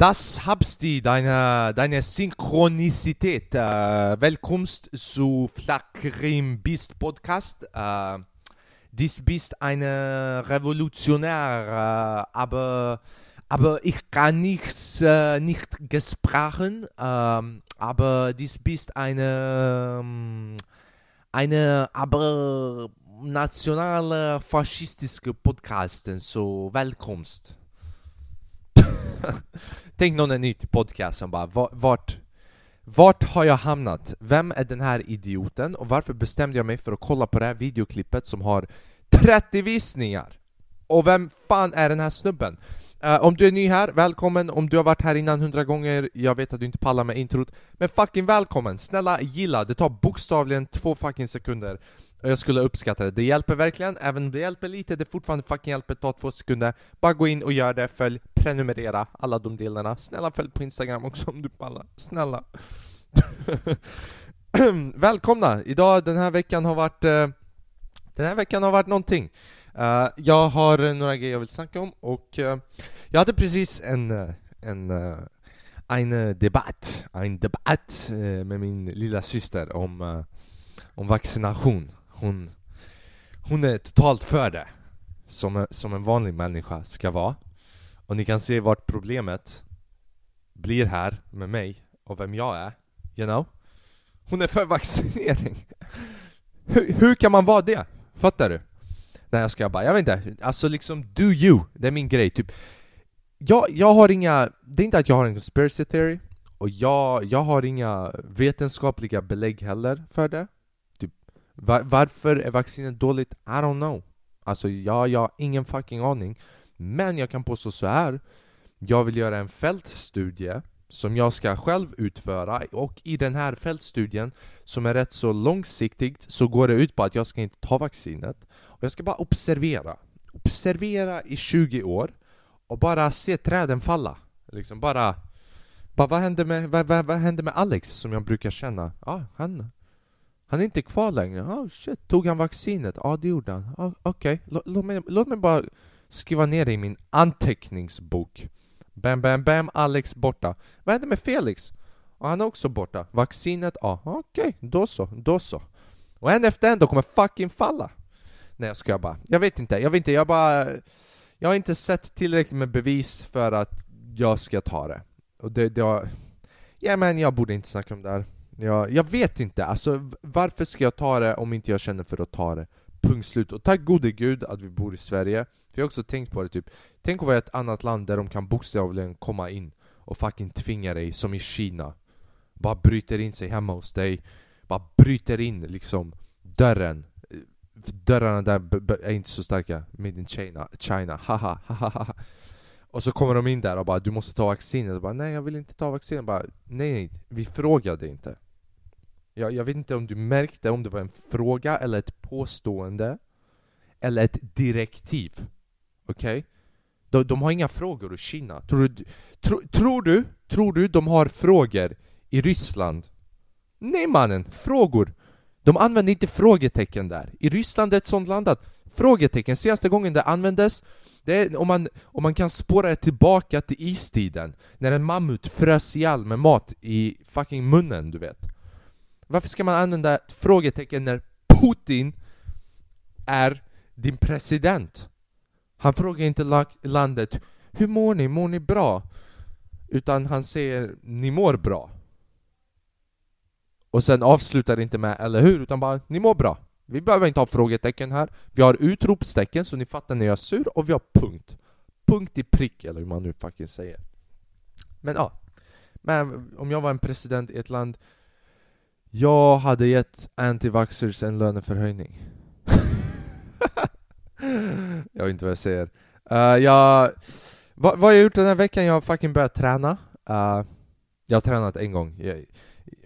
Das habst du, deine, deine Synchronicität. Äh, willkommen zu Flackrim Beast Podcast. Äh, dies bist eine Revolutionär, äh, aber, aber ich kann nichts, äh, nicht gesprochen, ähm, aber dies bist eine, ähm, eine, aber nationale faschistische Podcast, so willkommst. Tänk någon är ny till podcasten bara, vart, vart har jag hamnat? Vem är den här idioten? Och varför bestämde jag mig för att kolla på det här videoklippet som har 30 visningar? Och vem fan är den här snubben? Uh, om du är ny här, välkommen. Om du har varit här innan 100 gånger, jag vet att du inte pallar med introt. Men fucking välkommen! Snälla gilla, det tar bokstavligen två fucking sekunder. Jag skulle uppskatta det. Det hjälper verkligen, även om det hjälper lite, det fortfarande fucking hjälper, ta två sekunder. Bara gå in och gör det, följ, prenumerera, alla de delarna. Snälla följ på Instagram också om du pallar. Snälla. Välkomna! Idag, den här veckan har varit... eh, den här veckan har varit någonting. Eh, jag har några grejer jag vill snacka om och eh, jag hade precis en, eh, en, eh, en debatt, en debatt eh, med min lilla syster om, om vaccination. Hon, hon är totalt för det, som, som en vanlig människa ska vara. Och ni kan se vart problemet blir här med mig och vem jag är, you know? Hon är för vaccinering. Hur, hur kan man vara det? Fattar du? Nej jag ska bara, jag vet inte, alltså liksom do you, det är min grej typ jag, jag har inga, det är inte att jag har en conspiracy theory Och jag, jag har inga vetenskapliga belägg heller för det var, Varför är vaccinet dåligt? I don't know. Alltså jag, jag har ingen fucking aning. Men jag kan påstå så här. Jag vill göra en fältstudie som jag ska själv utföra och i den här fältstudien som är rätt så långsiktigt så går det ut på att jag ska inte ta vaccinet. Och jag ska bara observera. Observera i 20 år och bara se träden falla. Liksom bara bara vad hände med, vad, vad, vad hände med Alex? som jag brukar känna? Ja, han han är inte kvar längre, oh shit, tog han vaccinet? Ja det gjorde han, ah, okej, låt, låt, mig, låt mig bara skriva ner det i min anteckningsbok. Bam, bam, bam, Alex borta. Vad hände med Felix? Och han är också borta, vaccinet, ja. Okej, då så, då så. Och en efter en, då kommer fucking falla. Nej jag skojar bara, jag vet inte, jag vet inte, jag bara Jag har inte sett tillräckligt med bevis för att jag ska ta det. Och det, det har... Ja men jag borde inte snacka om det här jag, jag vet inte, alltså varför ska jag ta det om inte jag känner för att ta det? Punkt slut. Och tack gode gud att vi bor i Sverige. För jag har också tänkt på det typ Tänk att vara i ett annat land där de kan bokstavligen komma in och fucking tvinga dig, som i Kina. Bara bryter in sig hemma hos dig. Bara bryter in liksom dörren. För Dörrarna där är inte så starka. Made in China, China, haha, haha Och så kommer de in där och bara 'Du måste ta vaccinet' och bara 'Nej jag vill inte ta vaccinet' bara 'Nej, nej, vi frågade inte' jag, jag vet inte om du märkte om det var en fråga eller ett påstående Eller ett direktiv Okej? De, de har inga frågor i Kina Tror du, tro, tror du, tror du de har frågor i Ryssland? Nej mannen, frågor! De använder inte frågetecken där. I Ryssland är ett sånt land att frågetecken, senaste gången det användes det är om man, om man kan spåra det tillbaka till istiden När en mammut frös ihjäl med mat i fucking munnen, du vet varför ska man använda ett frågetecken när Putin är din president? Han frågar inte landet Hur mår ni? Mår ni bra? Utan han säger Ni mår bra Och sen avslutar inte med eller hur? Utan bara Ni mår bra Vi behöver inte ha frågetecken här Vi har utropstecken så ni fattar när jag är sur och vi har punkt Punkt i prick eller hur man nu fucking säger Men ja Men om jag var en president i ett land jag hade gett antivaxxers en löneförhöjning. Jag vet inte vad jag säger. Uh, Jag... Vad, vad har jag gjort den här veckan? Jag har fucking börjat träna. Uh, Jag har tränat en gång. Jag,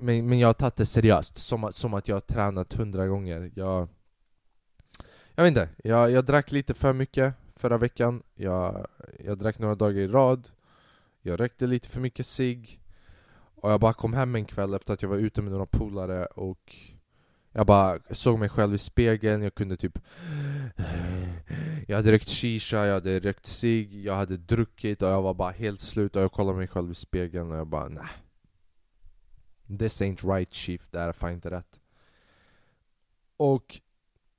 men, men jag har tagit det seriöst, som, att- som att jag har tränat hundra gånger. Jag... Jag vet inte, jag, jag drack lite för mycket förra veckan. Jag, jag drack några dagar i rad. Jag rökte lite för mycket cigg. Och jag bara kom hem en kväll efter att jag var ute med några polare och Jag bara såg mig själv i spegeln, jag kunde typ Jag hade rökt shisha, jag hade rökt cigg, jag hade druckit och jag var bara helt slut och jag kollade mig själv i spegeln och jag bara nej. This ain't right chief, det här är fan inte rätt. Och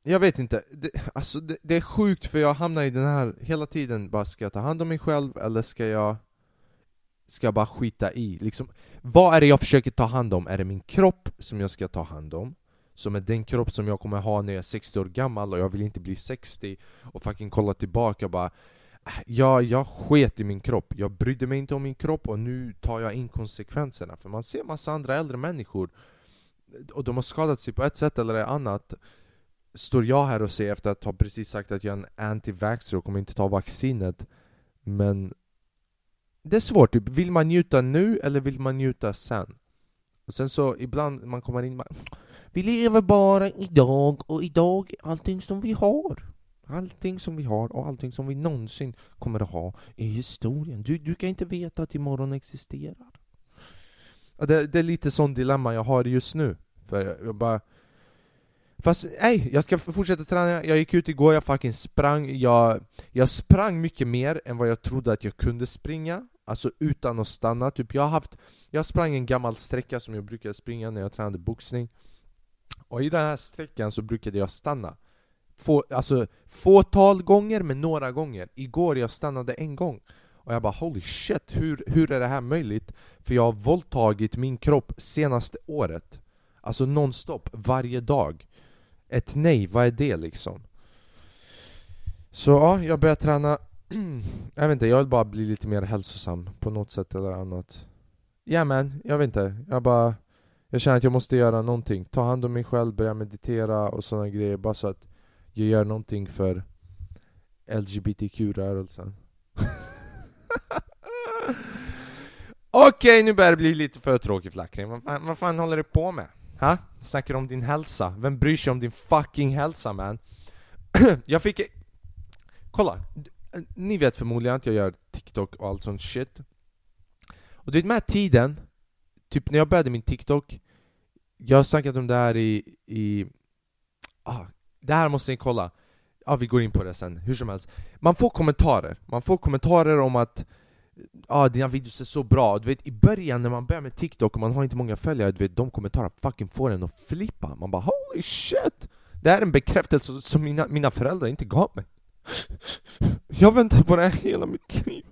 jag vet inte, det, alltså det, det, är sjukt för jag hamnar i den här hela tiden bara ska jag ta hand om mig själv eller ska jag Ska jag bara skita i? Liksom, vad är det jag försöker ta hand om? Är det min kropp som jag ska ta hand om? Som är den kropp som jag kommer ha när jag är 60 år gammal och jag vill inte bli 60 och fucking kolla tillbaka och bara äh, Ja, jag sket i min kropp, jag brydde mig inte om min kropp och nu tar jag in konsekvenserna För man ser massa andra äldre människor och de har skadat sig på ett sätt eller annat Står jag här och säger efter att ha precis sagt att jag är en anti-vaxxer och kommer inte ta vaccinet Men det är svårt, typ. vill man njuta nu eller vill man njuta sen? Och sen så ibland man kommer in man, Vi lever bara idag och idag är allting som vi har Allting som vi har och allting som vi någonsin kommer att ha i historien. Du, du kan inte veta att imorgon existerar. Det, det är lite sån dilemma jag har just nu. För jag bara... Fast nej, jag ska fortsätta träna. Jag gick ut igår, jag fucking sprang. Jag, jag sprang mycket mer än vad jag trodde att jag kunde springa. Alltså utan att stanna. Typ jag har haft... Jag sprang en gammal sträcka som jag brukade springa när jag tränade boxning. Och i den här sträckan så brukade jag stanna. Få, alltså fåtal gånger, men några gånger. Igår jag stannade en gång. Och jag bara holy shit, hur, hur är det här möjligt? För jag har våldtagit min kropp senaste året. Alltså nonstop, varje dag. Ett nej, vad är det liksom? Så ja, jag börjar träna Jag vet inte, jag vill bara bli lite mer hälsosam på något sätt eller annat Ja men, jag vet inte, jag bara Jag känner att jag måste göra någonting, ta hand om mig själv, börja meditera och sådana grejer bara så att jag gör någonting för LGBTQ-rörelsen Okej, okay, nu börjar det bli lite för tråkig flackring. Vad, fan, vad fan håller du på med? Ha? Snackar om din hälsa? Vem bryr sig om din fucking hälsa man? jag fick... Kolla! Ni vet förmodligen att jag gör TikTok och allt sånt shit. Och du vet med tiden, typ när jag började min TikTok Jag har snackat om det här i... i ah, det här måste ni kolla. Ja, vi går in på det sen, hur som helst. Man får kommentarer. Man får kommentarer om att ah, dina videos är så bra. Du vet, i början när man börjar med TikTok och man har inte många följare, du vet, de kommentarerna fucking får en att flippa. Man bara holy shit! Det här är en bekräftelse som mina, mina föräldrar inte gav mig. Jag har väntat på det här hela mitt liv.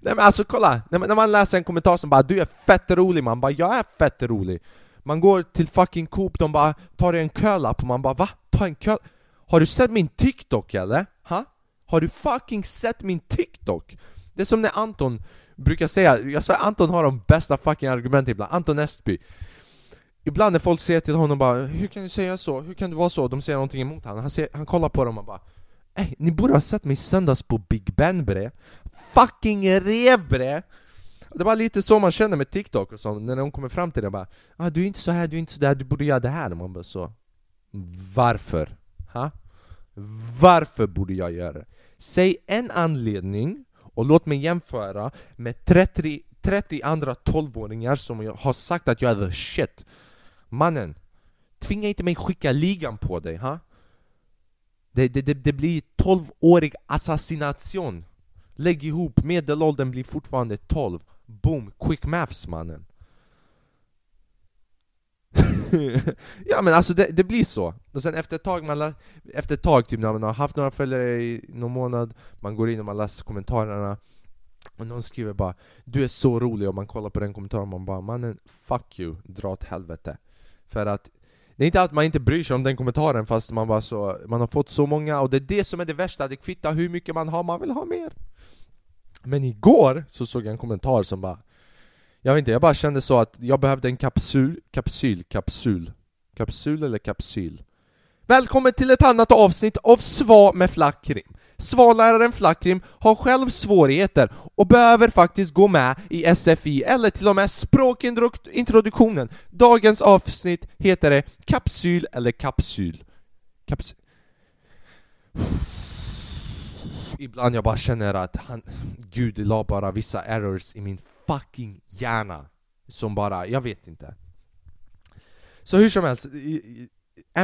Nej men alltså kolla, när man läser en kommentar som bara 'Du är fett rolig' man bara 'Jag är fett rolig' Man går till fucking Coop, de bara tar en kölapp och man bara va? Ta en kölapp? Har du sett min TikTok eller? Ha? Har du fucking sett min TikTok? Det är som när Anton brukar säga, jag sa Anton har de bästa fucking argumenten ibland, Anton Estby Ibland när folk säger till honom bara 'Hur kan du säga så? Hur kan du vara så?' De säger någonting emot honom, han, ser, han kollar på dem och bara Ey, ni borde ha sett mig söndags på Big Ben bre Fucking rev bre! Det var lite så man känner med TikTok och så, när de kommer fram till det bara ah, Du är inte så här, du är inte så där, du borde göra det här. Och man bara så Varför? Ha? Varför borde jag göra det? Säg en anledning och låt mig jämföra med 30, 30 andra 12-åringar som har sagt att jag är the shit Mannen, tvinga inte mig skicka ligan på dig, ha? Det, det, det, det blir 12-årig assassination. Lägg ihop, medelåldern blir fortfarande 12 Boom, quick maths mannen. Ja men alltså det, det, blir så, och sen efter ett tag, man efter ett tag typ när man har haft några följare i någon månad Man går in och man läser kommentarerna Och någon skriver bara 'Du är så rolig' och man kollar på den kommentaren och man bara 'Mannen, fuck you, dra åt helvete' För att det är inte att man inte bryr sig om den kommentaren fast man bara så Man har fått så många och det är det som är det värsta, det kvittar hur mycket man har, man vill ha mer. Men igår så såg jag en kommentar som bara Jag vet inte, jag bara kände så att jag behövde en kapsyl, kapsyl, kapsul, kapsul eller kapsyl? Välkommen till ett annat avsnitt av Sva med Flackrim Svalläraren Flackrim har själv svårigheter och behöver faktiskt gå med i SFI eller till och med språkintroduktionen. Dagens avsnitt heter det Kapsyl eller Kapsyl. Kapsyl. Ibland jag bara känner att han, Gud la bara vissa errors i min fucking hjärna. som bara, jag vet inte. Så hur som helst,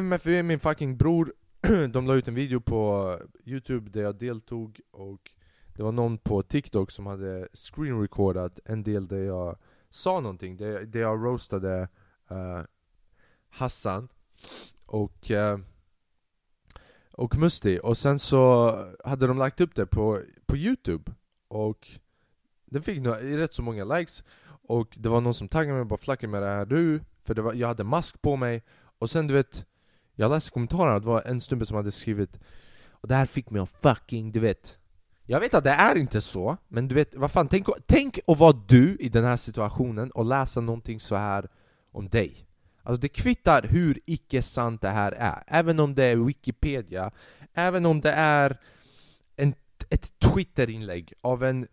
MFU, min fucking bror, de la ut en video på youtube där jag deltog och det var någon på TikTok som hade screenrecordat en del där jag sa någonting, där, där jag roastade uh, Hassan och, uh, och Musti. Och sen så hade de lagt upp det på, på youtube och den fick nog rätt så många likes. Och det var någon som taggade mig och bara 'Flacken med det här du' För det var, jag hade mask på mig. Och sen du vet jag läste kommentarerna, det var en snubbe som hade skrivit Och det här fick mig att fucking, du vet. Jag vet att det är inte så Men du vet, vad fan, tänk, tänk att vara du i den här situationen och läsa någonting så här om dig. Alltså det kvittar hur icke sant det här är. Även om det är Wikipedia Även om det är en, ett Twitterinlägg av en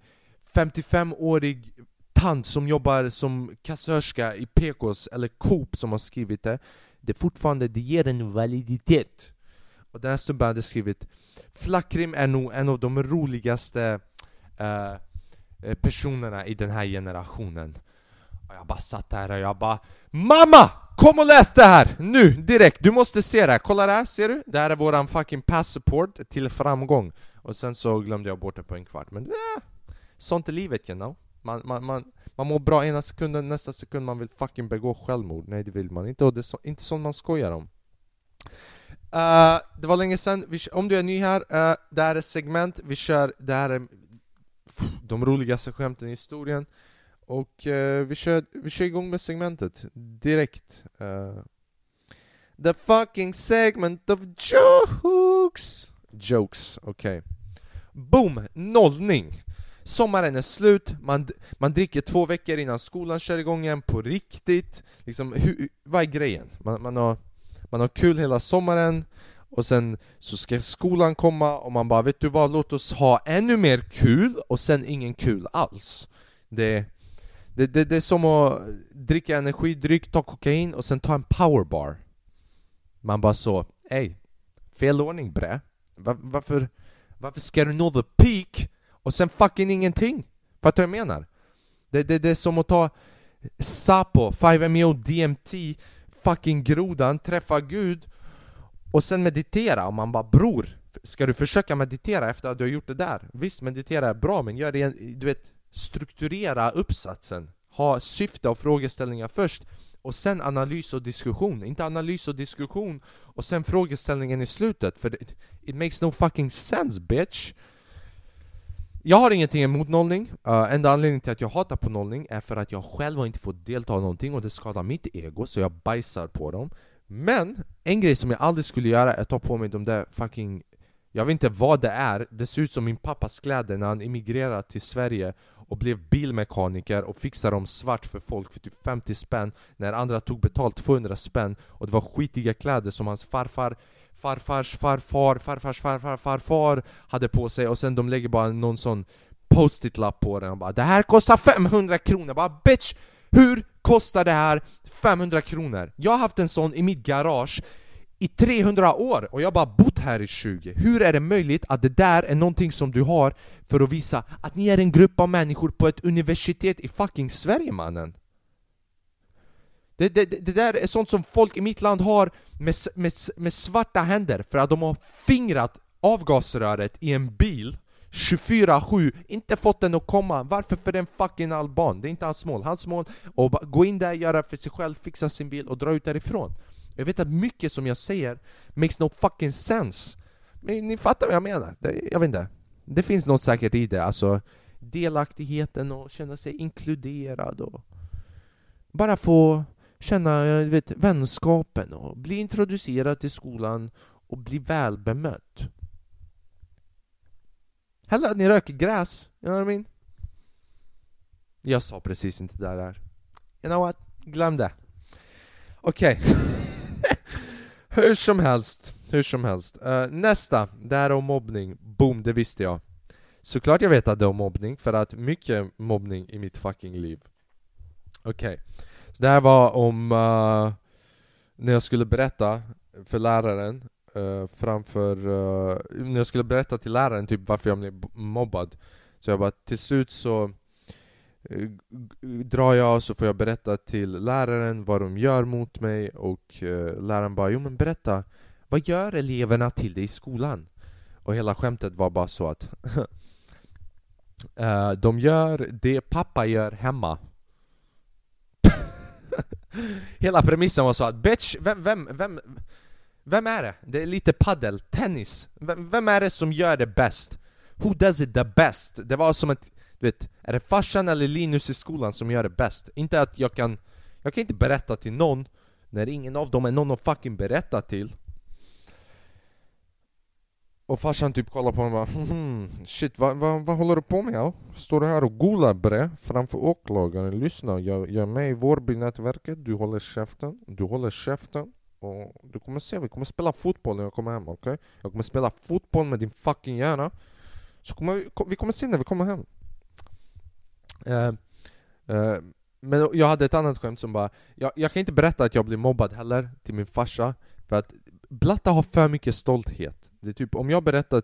55-årig tant som jobbar som kassörska i PKs eller Coop som har skrivit det det fortfarande, det ger en validitet Och den här snubben hade skrivit Flackrim är nog en av de roligaste eh, eh, personerna i den här generationen och jag bara satt där och jag bara MAMMA! Kom och läs det här! Nu, direkt! Du måste se det här! Kolla det här, ser du? Det här är våran fucking pass support till framgång Och sen så glömde jag bort det på en kvart, men eh, sånt är livet you know man, man, man, man mår bra ena sekunden, nästa sekund man vill fucking begå självmord Nej det vill man inte, och det är så, inte sånt man skojar om uh, Det var länge sedan, vi, om du är ny här, uh, det här är segment, vi kör, det här är pff, de roligaste skämten i historien Och uh, vi, kör, vi kör igång med segmentet direkt The fucking segment of jokes! Jokes, okej okay. Boom! Nollning! Sommaren är slut, man, man dricker två veckor innan skolan kör igång igen på riktigt. Liksom, hur, Vad är grejen? Man, man, har, man har kul hela sommaren och sen så ska skolan komma och man bara vet du vad, låt oss ha ännu mer kul och sen ingen kul alls. Det, det, det, det är som att dricka energidryck, ta kokain och sen ta en powerbar. Man bara så, ey, fel ordning bre. Var, varför, varför ska du nå the peak och sen fucking ingenting! Fattar du vad jag menar? Det, det, det är som att ta Sapo, 5-MeO, DMT, fucking grodan, träffa Gud och sen meditera och man bara bror, ska du försöka meditera efter att du har gjort det där? Visst, meditera är bra men gör det, du vet, strukturera uppsatsen Ha syfte och frågeställningar först och sen analys och diskussion, inte analys och diskussion och sen frågeställningen i slutet för it, it makes no fucking sense bitch! Jag har ingenting emot nollning, uh, enda anledningen till att jag hatar på nollning är för att jag själv har inte fått delta i någonting och det skadar mitt ego så jag bajsar på dem. Men en grej som jag aldrig skulle göra är att ta på mig de där fucking Jag vet inte vad det är, det ser ut som min pappas kläder när han emigrerade till Sverige och blev bilmekaniker och fixade dem svart för folk för typ 50 spänn När andra tog betalt 200 spänn och det var skitiga kläder som hans farfar farfars farfar, farfars farfar, farfar hade på sig och sen de lägger bara någon sån post-it-lapp på den och bara Det här kostar 500 kronor! Bara bitch! Hur kostar det här 500 kronor? Jag har haft en sån i mitt garage i 300 år och jag har bara bott här i 20 Hur är det möjligt att det där är någonting som du har för att visa att ni är en grupp av människor på ett universitet i fucking Sverige mannen? Det, det, det där är sånt som folk i mitt land har med, med, med svarta händer för att de har fingrat avgasröret i en bil 24-7, inte fått den att komma. Varför? För en fucking alban. Det är inte hans mål. Hans mål är att gå in där, göra för sig själv, fixa sin bil och dra ut därifrån. Jag vet att mycket som jag säger makes no fucking sense. Men ni fattar vad jag menar. Det, jag vet inte. Det finns något säkert i det. Alltså delaktigheten och känna sig inkluderad och bara få känna vet, vänskapen och bli introducerad till skolan och bli väl bemött. Hellre att ni röker gräs, you know what I mean? Jag sa precis inte det där. You know what? Glöm det. Okej. Okay. hur som helst, hur som helst. Uh, nästa, det här om mobbning. Boom, det visste jag. Såklart jag vet att det är om mobbning, för att mycket mobbning i mitt fucking liv. Okej. Okay. Så det här var om uh, när jag skulle berätta för läraren uh, framför, uh, när jag skulle berätta till läraren typ varför jag blev mobbad. Så jag bara till slut så drar jag så får jag berätta till läraren vad de gör mot mig och läraren bara Jo men berätta, vad gör eleverna till dig i skolan? Och hela skämtet var bara så att uh, De gör det pappa gör hemma. Hela premissen var så att bitch, vem, vem, vem, vem är det? Det är lite paddel, tennis vem, vem är det som gör det bäst? Who does it the best? Det var som ett, du vet, är det farsan eller Linus i skolan som gör det bäst? Inte att jag kan, jag kan inte berätta till någon när ingen av dem är någon att fucking berätta till och farsan typ kollar på mig och bara hmm, Shit, vad, vad, vad håller du på med? Ja? Står du här och golar bre framför åklagaren? Lyssna, jag, jag är med i Vårbynätverket, du håller käften, du håller käften och du kommer se, vi kommer spela fotboll när jag kommer hem, okej? Okay? Jag kommer spela fotboll med din fucking hjärna Så kommer vi, vi kommer se när vi kommer hem uh, uh, Men jag hade ett annat skämt som bara jag, jag kan inte berätta att jag blir mobbad heller till min farsa För att Blatta har för mycket stolthet det är typ, om jag berättar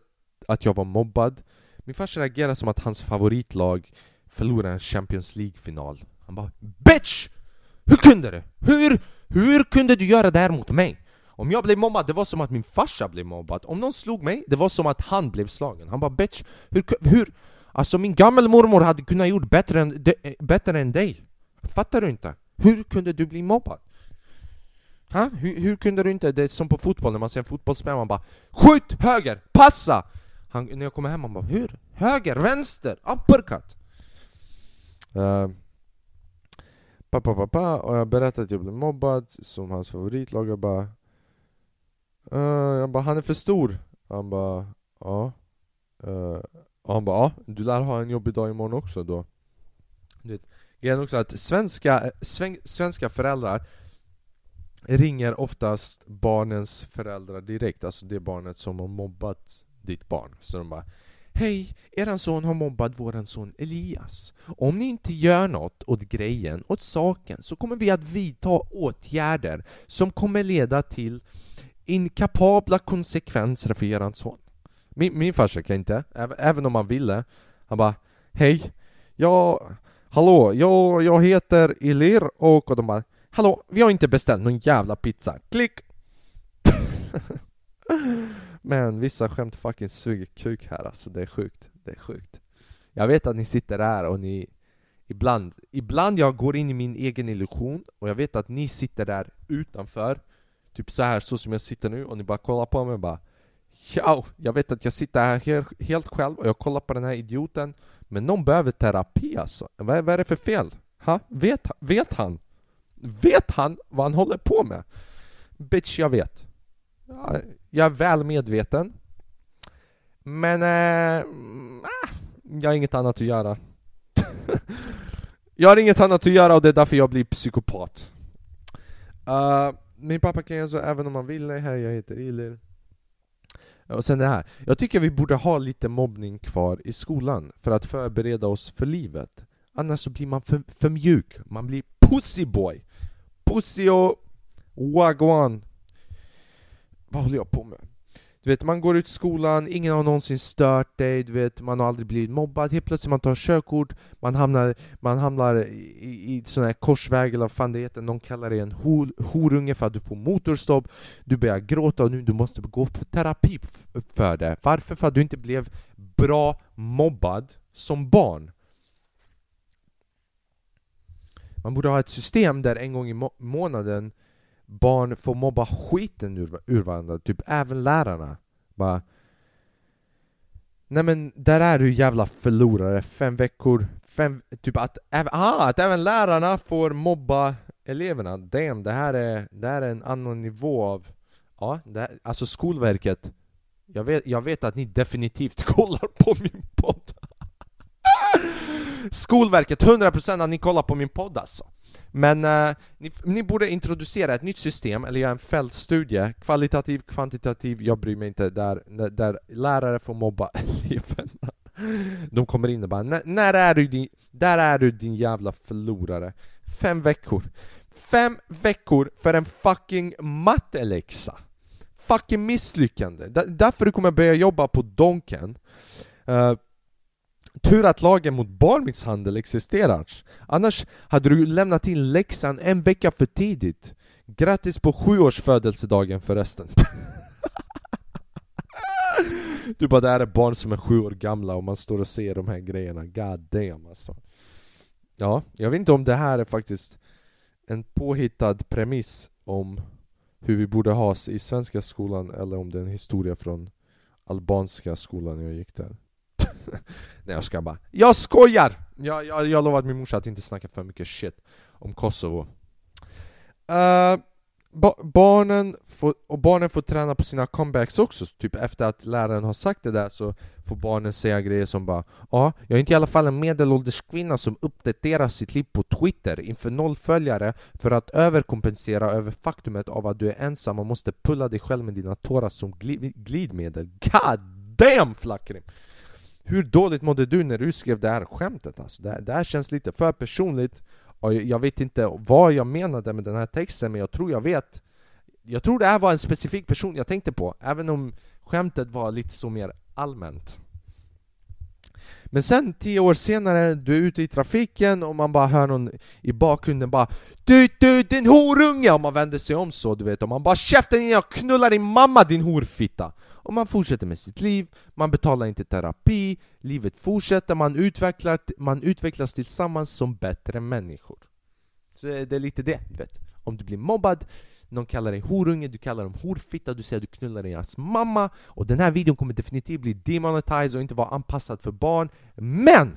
att jag var mobbad Min farsa reagerar som att hans favoritlag förlorade en Champions League-final Han bara BITCH! Hur kunde du? Hur, hur kunde du göra det här mot mig? Om jag blev mobbad, det var som att min farsa blev mobbad Om någon slog mig, det var som att han blev slagen Han bara bitch, hur, hur Alltså min gammelmormor hade kunnat gjort bättre än, de, eh, bättre än dig Fattar du inte? Hur kunde du bli mobbad? Ha? Hur, hur, kunde du inte? Det är som på fotboll när man ser en fotbollsspelare, man bara Skjut! Höger! Passa! Han, när jag kommer hem, man bara Hur? Höger? Vänster? Uppercut! Eh, uh, pappa, och jag berättade att jag blev mobbad som hans favoritlag, jag bara uh, Jag bara, han är för stor Han bara, ja uh, Och han bara, ja, du lär ha en jobbig dag imorgon också då Grejen också att svenska, sven, svenska föräldrar ringer oftast barnens föräldrar direkt, alltså det barnet som har mobbat ditt barn. Så de bara Hej, eran son har mobbat våran son Elias. Om ni inte gör något åt grejen, åt saken, så kommer vi att vidta åtgärder som kommer leda till inkapabla konsekvenser för eran son. Min, min farsa kan inte, även om han ville. Han bara Hej, jag... Hallå, jag, jag heter Elir och, och de bara Hallå, vi har inte beställt någon jävla pizza. Klick! Men vissa skämt fucking suger kuk här alltså, det är sjukt. Det är sjukt. Jag vet att ni sitter där och ni Ibland, ibland jag går in i min egen illusion och jag vet att ni sitter där utanför Typ så här så som jag sitter nu och ni bara kollar på mig och bara Ja, jag vet att jag sitter här helt, helt själv och jag kollar på den här idioten Men någon behöver terapi alltså. Vad, vad är det för fel? Ha? Vet, vet han? Vet han vad han håller på med? Bitch, jag vet. Jag är väl medveten. Men... Eh, mm, ah, jag har inget annat att göra. jag har inget annat att göra och det är därför jag blir psykopat. Uh, min pappa kan göra så även om han vill, hej jag heter Ilir. Och sen det här. Jag tycker vi borde ha lite mobbning kvar i skolan för att förbereda oss för livet. Annars så blir man för, för mjuk, man blir pussyboy. Pussio! wagwan. Vad håller jag på med? Du vet, man går ut skolan, ingen har någonsin stört dig, du vet, man har aldrig blivit mobbad, helt plötsligt man tar körkort, man hamnar, man hamnar i, i sån här korsväg eller vad fan det heter, någon kallar dig en hor, horunge för att du får motorstopp, du börjar gråta och nu du måste gå för terapi för det. Varför? För att du inte blev bra mobbad som barn. Man borde ha ett system där en gång i må månaden barn får mobba skiten ur, ur varandra, typ även lärarna. Bara, Nej men där är du jävla förlorare, fem veckor, fem, typ att, aha, att även lärarna får mobba eleverna, damn, det här är, det här är en annan nivå av, ja, det här, alltså Skolverket, jag vet, jag vet att ni definitivt kollar på min podd. Skolverket, 100% att ni kollar på min podd alltså. Men eh, ni, ni, borde introducera ett nytt system, eller göra en fältstudie, kvalitativ, kvantitativ, jag bryr mig inte, där, där lärare får mobba eleverna. De kommer in och bara när är du din, där är du din jävla förlorare. Fem veckor. Fem veckor för en fucking matteläxa. Fucking misslyckande. Därför du kommer börja jobba på Donken. Uh, Tur att lagen mot barnmisshandel existerar. Annars hade du lämnat in läxan en vecka för tidigt. Grattis på sjuårsfödelsedagen förresten. du bara, det här är barn som är sju år gamla och man står och ser de här grejerna. God damn alltså. Ja, jag vet inte om det här är faktiskt en påhittad premiss om hur vi borde ha oss i svenska skolan eller om det är en historia från albanska skolan jag gick där. Nej jag ska bara Jag skojar! Jag, jag, jag lovade min morsa att inte snacka för mycket shit om Kosovo. Uh, ba barnen, får, och barnen får träna på sina comebacks också, typ efter att läraren har sagt det där så får barnen säga grejer som bara Ja, jag är inte i alla fall en medelålders kvinna som uppdaterar sitt liv på Twitter inför noll följare för att överkompensera över faktumet av att du är ensam och måste pulla dig själv med dina tårar som glidmedel. God damn Flackrim! Hur dåligt mådde du när du skrev det här skämtet? Alltså, det, här, det här känns lite för personligt och jag vet inte vad jag menade med den här texten men jag tror jag vet Jag tror det här var en specifik person jag tänkte på, även om skämtet var lite så mer allmänt men sen tio år senare, du är ute i trafiken och man bara hör någon i bakgrunden bara Du, du din horunge! Och man vänder sig om så du vet och man bara Käften jag knullar din mamma din horfitta! Och man fortsätter med sitt liv, man betalar inte terapi, livet fortsätter, man, utvecklar, man utvecklas tillsammans som bättre människor. Så det är lite det, du vet. Om du blir mobbad, någon kallar dig horunge, du kallar dem horfitta, du säger att du knullar deras mamma och den här videon kommer definitivt bli demonetized och inte vara anpassad för barn Men!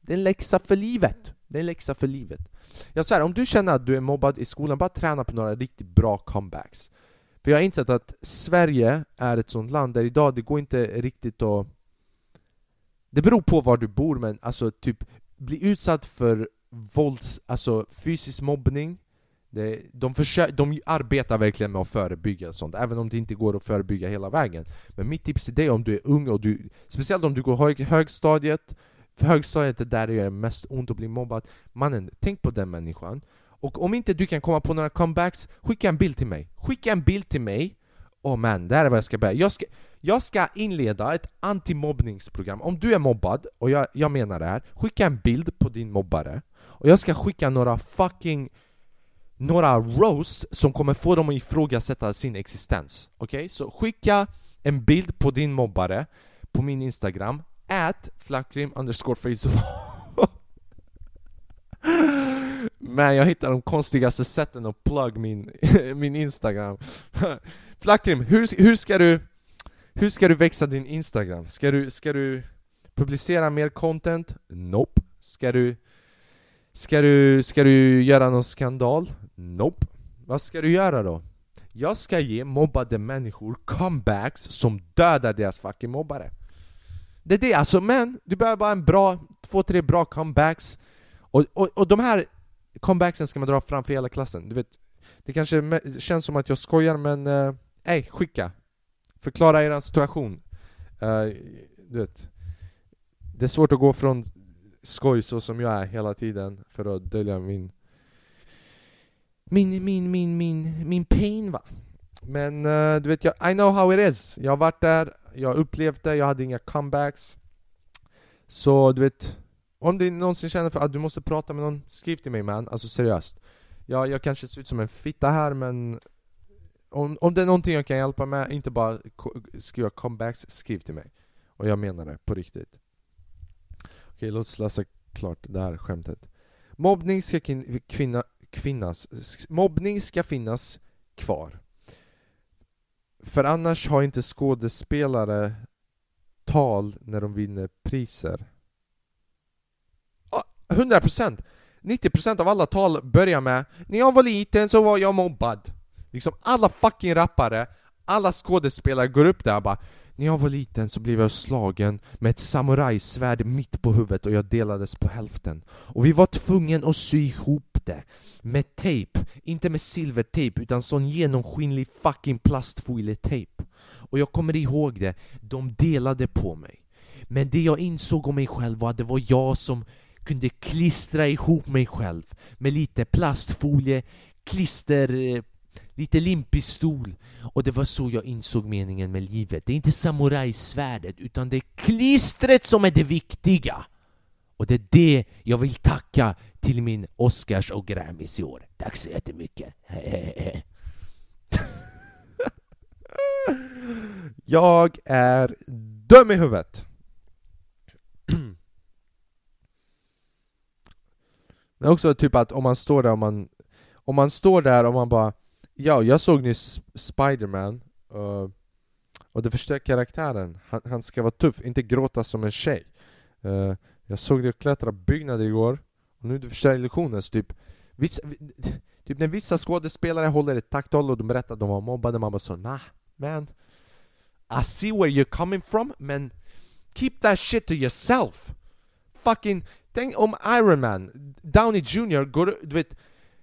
Det är en läxa för livet! Det är en läxa för livet. Jag svär, om du känner att du är mobbad i skolan, bara träna på några riktigt bra comebacks. För jag har insett att Sverige är ett sånt land där idag det går inte riktigt att... Det beror på var du bor men alltså typ bli utsatt för vålds, alltså fysisk mobbning det, de, försöker, de arbetar verkligen med att förebygga sånt, även om det inte går att förebygga hela vägen. Men mitt tips till dig om du är ung och du, speciellt om du går hög, högstadiet, för högstadiet är där det gör mest ont att bli mobbad. Mannen, tänk på den människan. Och om inte du kan komma på några comebacks, skicka en bild till mig. Skicka en bild till mig. Åh oh man, det här är vad jag ska börja. Jag ska, jag ska inleda ett antimobbningsprogram. Om du är mobbad, och jag, jag menar det här, skicka en bild på din mobbare. Och jag ska skicka några fucking några roasts som kommer få dem att ifrågasätta sin existens. Okej? Okay? Så skicka en bild på din mobbare på min Instagram, at flackrim underscore Men jag hittar de konstigaste sätten att plug min, min Instagram Flackrim, hur, hur ska du hur ska du växa din Instagram? Ska du, ska du publicera mer content? Nope. Ska du, ska du, ska du göra någon skandal? Nope. Vad ska du göra då? Jag ska ge mobbade människor comebacks som dödar deras fucking mobbare. Det är det alltså, men du behöver bara en bra, två, tre bra comebacks och, och, och de här comebacksen ska man dra framför hela klassen. Du vet, det kanske känns som att jag skojar men, eh, ey, skicka! Förklara er situation. Uh, du vet, det är svårt att gå från skoj så som jag är hela tiden för att dölja min min, min, min, min, min pain va. Men uh, du vet, jag, I know how it is. Jag har varit där, jag har upplevt det, jag hade inga comebacks. Så du vet, om du någonsin känner för att du måste prata med någon, skriv till mig man, alltså seriöst. Jag, jag kanske ser ut som en fitta här men om, om det är någonting jag kan hjälpa med, inte bara skriva comebacks, skriv till mig. Och jag menar det, på riktigt. Okej, låt oss läsa klart det här skämtet. Mobbning ska kvinna, kvinnas, mobbning ska finnas kvar. För annars har inte skådespelare tal när de vinner priser. 100%! 90% av alla tal börjar med När jag var liten så var jag mobbad. Liksom alla fucking rappare, alla skådespelare går upp där och bara När jag var liten så blev jag slagen med ett samurajsvärd mitt på huvudet och jag delades på hälften. Och vi var tvungna att sy ihop det med tejp, inte med silvertejp utan sån genomskinlig fucking plastfoiletejp. Och jag kommer ihåg det, de delade på mig. Men det jag insåg om mig själv var att det var jag som kunde klistra ihop mig själv med lite plastfolie, klister eh, lite limpistol. Och det var så jag insåg meningen med livet. Det är inte samurajsvärdet, utan det är klistret som är det viktiga. Och det är det jag vill tacka till min Oscars och Grammys i år. Tack så jättemycket. Jag är dum i huvudet. Men också typ att om man står där och man Om man står där och man bara Ja, jag såg nyss Spiderman uh, Och det förstör karaktären han, han, ska vara tuff, inte gråta som en tjej. Uh, Jag såg dig klättra byggnader igår Och nu du förstör illusionen så typ vissa, Typ när vissa skådespelare håller ett tacktal och de berättar att de var mobbade Man bara så nah, man. I see where you're coming from men Keep that shit to yourself. Fucking Tänk om Iron Man, Downey Jr går, du vet,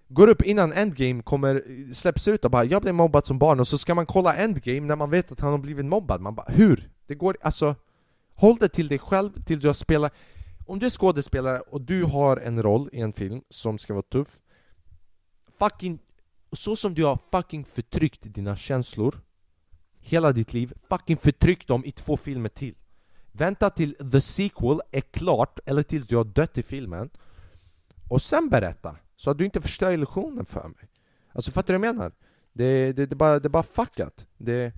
går upp innan Endgame kommer, släpps ut och bara 'Jag blev mobbad som barn' och så ska man kolla Endgame när man vet att han har blivit mobbad. Man bara hur? Det går, alltså Håll det till dig själv till du har spelat. Om du är skådespelare och du har en roll i en film som ska vara tuff Fucking Så som du har fucking förtryckt dina känslor Hela ditt liv, fucking förtryck dem i två filmer till. Vänta till the sequel är klart, eller tills du har dött i filmen Och sen berätta, så att du inte förstör illusionen för mig Alltså fattar du vad jag menar? Det, det, det, bara, det är bara fuckat Det...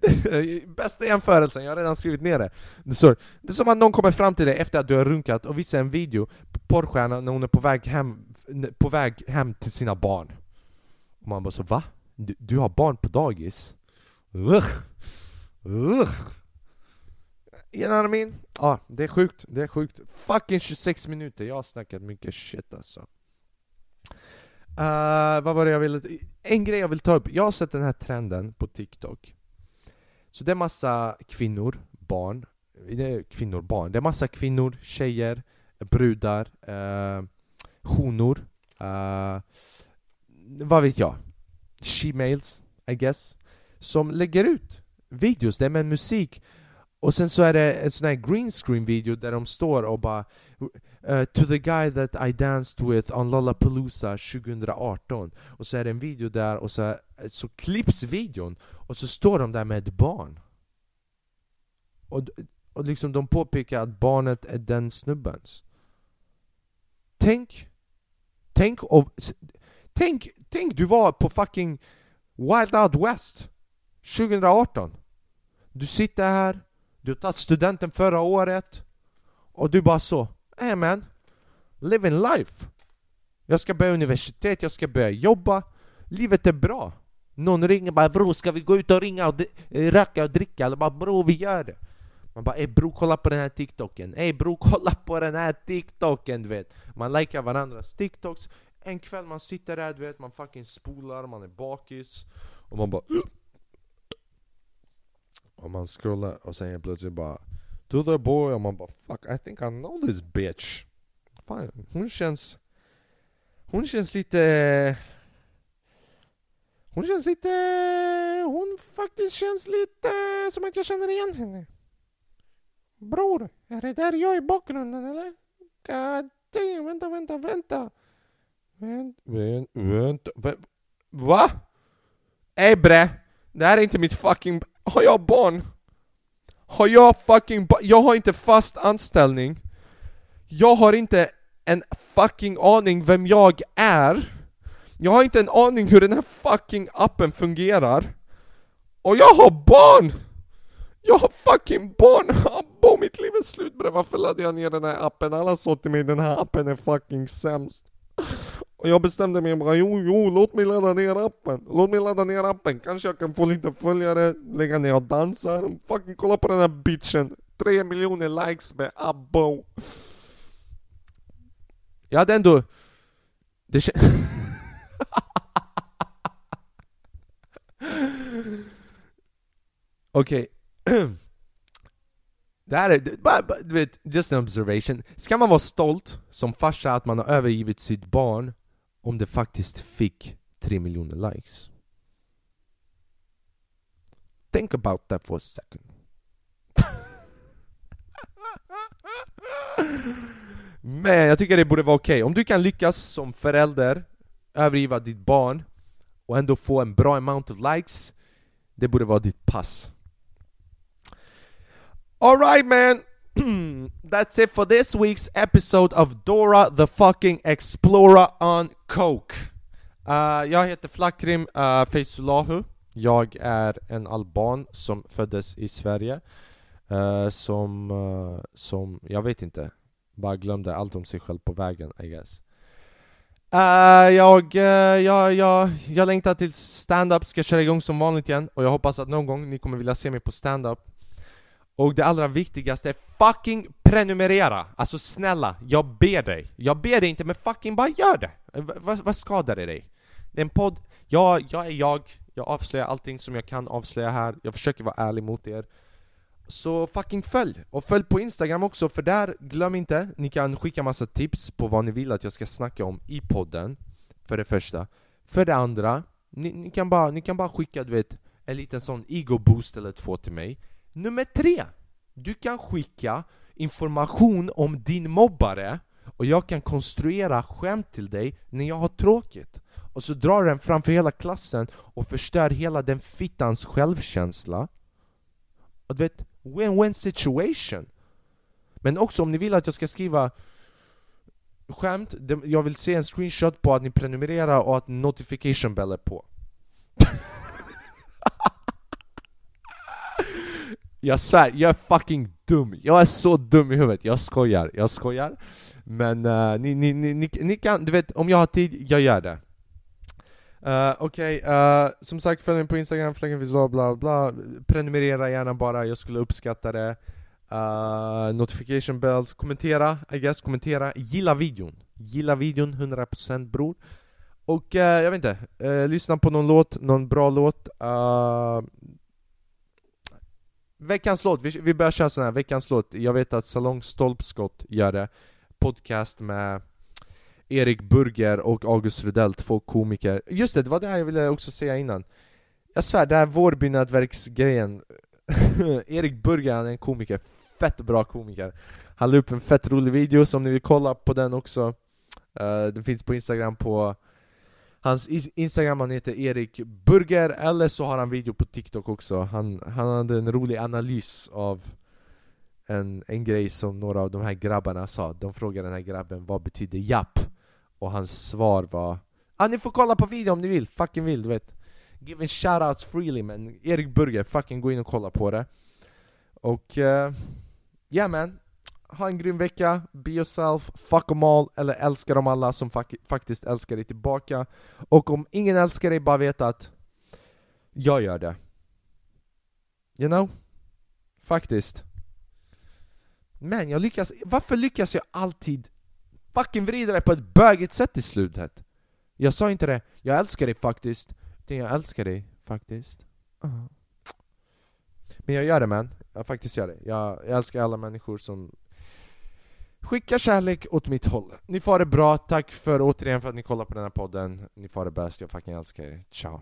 Bästa jämförelsen, jag har redan skrivit ner det det, det är som att någon kommer fram till dig efter att du har runkat och visar en video på porrstjärnan när hon är på väg hem, på väg hem till sina barn Och man bara så va? Du, du har barn på dagis? Ugh. Ugh. You know what I mean? Ja, ah, det är sjukt, det är sjukt Fucking 26 minuter, jag har snackat mycket shit alltså uh, Vad var det jag ville... En grej jag vill ta upp, jag har sett den här trenden på TikTok Så det är massa kvinnor, barn kvinnor, barn, det är massa kvinnor, tjejer, brudar, uh, honor uh, Vad vet jag? She-mails, I guess Som lägger ut videos, det är med musik. Och sen så är det en sån här green screen video där de står och bara uh, To the guy that I danced with on Lollapalooza 2018 Och så är det en video där och så, så klipps videon och så står de där med ett barn. Och, och liksom de påpekar att barnet är den snubbens. Tänk Tänk och, Tänk, tänk du var på fucking Wild Out West 2018 Du sitter här du har tagit studenten förra året och du bara så Hey man, living life. Jag ska börja universitet, jag ska börja jobba. Livet är bra. Någon ringer bara 'Bror, ska vi gå ut och ringa och röka och dricka?' Eller bara 'Bror, vi gör det' Man bara 'Ey bror, kolla på den här TikToken' 'Ey bror, kolla på den här TikToken' du vet Man likar varandras TikToks. En kväll man sitter där, du vet, man fucking spolar, man är bakis Och man bara och man scrollar och sen plötsligt bara To the boy. Och man bara fuck I think I know this bitch. Fan, hon känns Hon känns lite Hon känns lite Hon faktiskt känns lite som att jag känner igen henne. Bror, är det där jag i bakgrunden eller? God damn, vänta, vänta, vänta. Vänt, vänt, vänt, vänt. Va? Ey bre! Det här är inte mitt fucking... Har jag barn? Har jag fucking Jag har inte fast anställning Jag har inte en fucking aning vem jag är Jag har inte en aning hur den här fucking appen fungerar Och jag har barn! Jag har fucking barn! Abbo, mitt liv är slut bre, varför laddade jag ner den här appen? Alla sa till mig den här appen är fucking sämst och jag bestämde mig bara, jo, jo, låt mig ladda ner appen. Låt mig ladda ner appen. Kanske jag kan få lite följare, lägga ner och dansa. Fucking kolla på den här bitchen. Tre miljoner likes med abbo. Jag hade ändå... Det kän... Okej. Det här är, du vet, just an observation. Ska man vara stolt som farsa att man har övergivit sitt barn om det faktiskt fick 3 miljoner likes. Think about that for a second. Men jag tycker det borde vara okej. Om du kan lyckas som förälder övergiva ditt barn och ändå få en bra amount of likes, det borde vara ditt pass. Alright man! That's it for this week's episode of Dora the fucking Explorer on Coke. Uh, jag heter Flakrim uh, Feysulahu. Jag är en alban som föddes i Sverige. Uh, som, uh, som, jag vet inte, bara glömde allt om sig själv på vägen I guess. Uh, jag, uh, jag, jag, jag längtar till stand-up ska köra igång som vanligt igen och jag hoppas att någon gång ni kommer vilja se mig på stand-up och det allra viktigaste är fucking prenumerera! Alltså snälla, jag ber dig! Jag ber dig inte men fucking bara gör det! V vad skadar det dig? Det är en podd, jag, jag är jag, jag avslöjar allting som jag kan avslöja här, jag försöker vara ärlig mot er så fucking följ! Och följ på Instagram också, för där, glöm inte, ni kan skicka massa tips på vad ni vill att jag ska snacka om i podden För det första För det andra, ni, ni kan, bara, ni kan bara skicka du vet, en liten sån ego-boost eller två till mig Nummer tre! Du kan skicka information om din mobbare och jag kan konstruera skämt till dig när jag har tråkigt. Och så drar den framför hela klassen och förstör hela den fittans självkänsla. Och du vet, win-win situation. Men också om ni vill att jag ska skriva skämt, jag vill se en screenshot på att ni prenumererar och att notification bell är på. Jag svär, jag är fucking dum, jag är så dum i huvudet, jag skojar, jag skojar. Men uh, ni, ni, ni, ni, ni kan, du vet, om jag har tid, jag gör det. Uh, Okej, okay, uh, som sagt följ mig på Instagram, bla bla bla. Prenumerera gärna bara, jag skulle uppskatta det. Uh, Notification bells, kommentera, I guess, kommentera, gilla videon. Gilla videon 100% bror. Och uh, jag vet inte, lyssna på någon låt, någon bra låt. Veckans låt, vi, vi börjar köra sån här, veckans låt. Jag vet att Salong Stolpskott gör det. Podcast med Erik Burger och August Rudell, två komiker. Just det, det var det här jag ville också säga innan. Jag svär, det här Vårbynätverksgrejen. Erik Burger, han är en komiker, fett bra komiker. Han la upp en fett rolig video, så om ni vill kolla på den också. Uh, Den finns på Instagram på Hans Instagram, han heter Erik Burger, eller så har han video på TikTok också. Han, han hade en rolig analys av en, en grej som några av de här grabbarna sa. De frågade den här grabben vad betyder japp? Och hans svar var ah, ni får kolla på videon om ni vill, fucking vill du vet. Give Giving shoutouts freely men Erik Burger, fucking gå in och kolla på det. Och eh, uh, yeah man ha en grym vecka, be yourself, fuck them all, eller älska dem alla som fak faktiskt älskar dig tillbaka Och om ingen älskar dig, bara veta att jag gör det You know? Faktiskt Men jag lyckas, varför lyckas jag alltid fucking vrida det på ett bögigt sätt i slutet. Jag sa inte det, jag älskar dig faktiskt. Utan jag älskar dig faktiskt. Uh. Men jag gör det man, jag faktiskt gör det. Jag, jag älskar alla människor som Skicka kärlek åt mitt håll. Ni får det bra, tack för återigen för att ni kollar på den här podden. Ni får det bäst, jag fucking älskar er. Ciao.